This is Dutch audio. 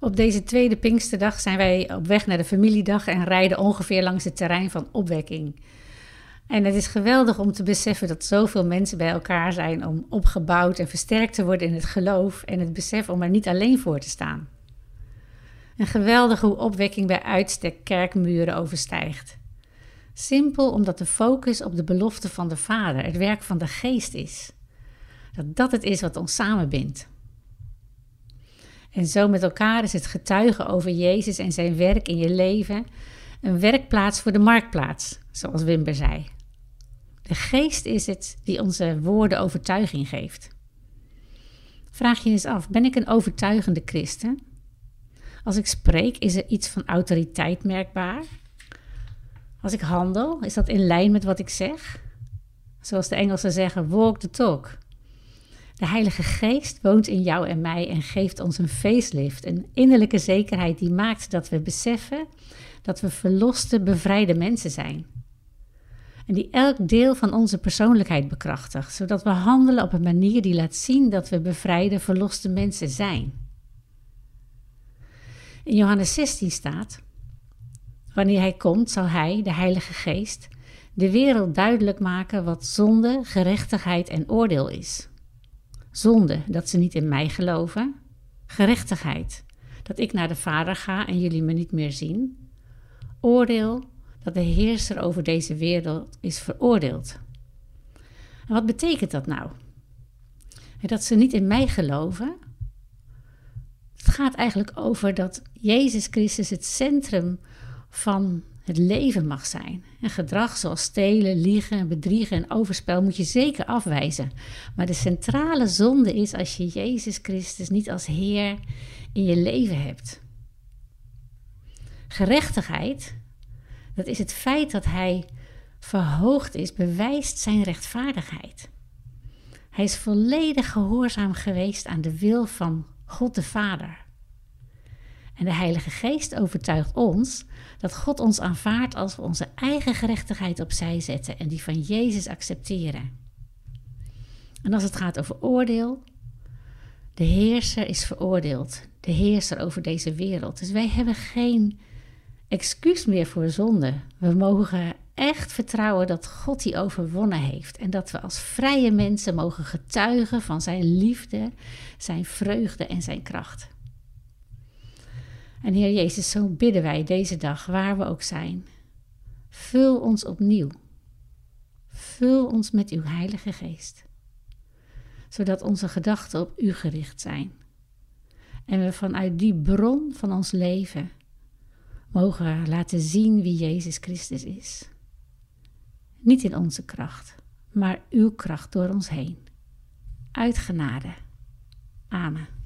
Op deze tweede Pinksterdag zijn wij op weg naar de familiedag en rijden ongeveer langs het terrein van opwekking. En het is geweldig om te beseffen dat zoveel mensen bij elkaar zijn om opgebouwd en versterkt te worden in het geloof en het besef om er niet alleen voor te staan. En geweldig hoe opwekking bij uitstek kerkmuren overstijgt. Simpel omdat de focus op de belofte van de Vader, het werk van de Geest is. Dat dat het is wat ons samenbindt. En zo met elkaar is het getuigen over Jezus en zijn werk in je leven een werkplaats voor de marktplaats, zoals Wimber zei. De geest is het die onze woorden overtuiging geeft. Vraag je eens af: ben ik een overtuigende christen? Als ik spreek, is er iets van autoriteit merkbaar? Als ik handel, is dat in lijn met wat ik zeg? Zoals de Engelsen zeggen: walk the talk. De Heilige Geest woont in jou en mij en geeft ons een facelift, een innerlijke zekerheid die maakt dat we beseffen dat we verloste, bevrijde mensen zijn. En die elk deel van onze persoonlijkheid bekrachtigt, zodat we handelen op een manier die laat zien dat we bevrijde, verloste mensen zijn. In Johannes 16 staat: Wanneer hij komt, zal hij, de Heilige Geest, de wereld duidelijk maken wat zonde, gerechtigheid en oordeel is. Zonde, dat ze niet in mij geloven. Gerechtigheid, dat ik naar de Vader ga en jullie me niet meer zien. Oordeel, dat de heerser over deze wereld is veroordeeld. En wat betekent dat nou? Dat ze niet in mij geloven. Het gaat eigenlijk over dat Jezus Christus het centrum van het leven mag zijn. En gedrag zoals stelen, liegen, bedriegen en overspel moet je zeker afwijzen. Maar de centrale zonde is als je Jezus Christus niet als Heer in je leven hebt. Gerechtigheid, dat is het feit dat Hij verhoogd is, bewijst zijn rechtvaardigheid. Hij is volledig gehoorzaam geweest aan de wil van God de Vader. En de Heilige Geest overtuigt ons dat God ons aanvaardt als we onze eigen gerechtigheid opzij zetten en die van Jezus accepteren. En als het gaat over oordeel, de heerser is veroordeeld, de heerser over deze wereld. Dus wij hebben geen excuus meer voor zonde. We mogen echt vertrouwen dat God die overwonnen heeft en dat we als vrije mensen mogen getuigen van zijn liefde, zijn vreugde en zijn kracht. En Heer Jezus, zo bidden wij deze dag, waar we ook zijn. Vul ons opnieuw. Vul ons met uw Heilige Geest, zodat onze gedachten op u gericht zijn. En we vanuit die bron van ons leven mogen laten zien wie Jezus Christus is. Niet in onze kracht, maar uw kracht door ons heen. Uit genade. Amen.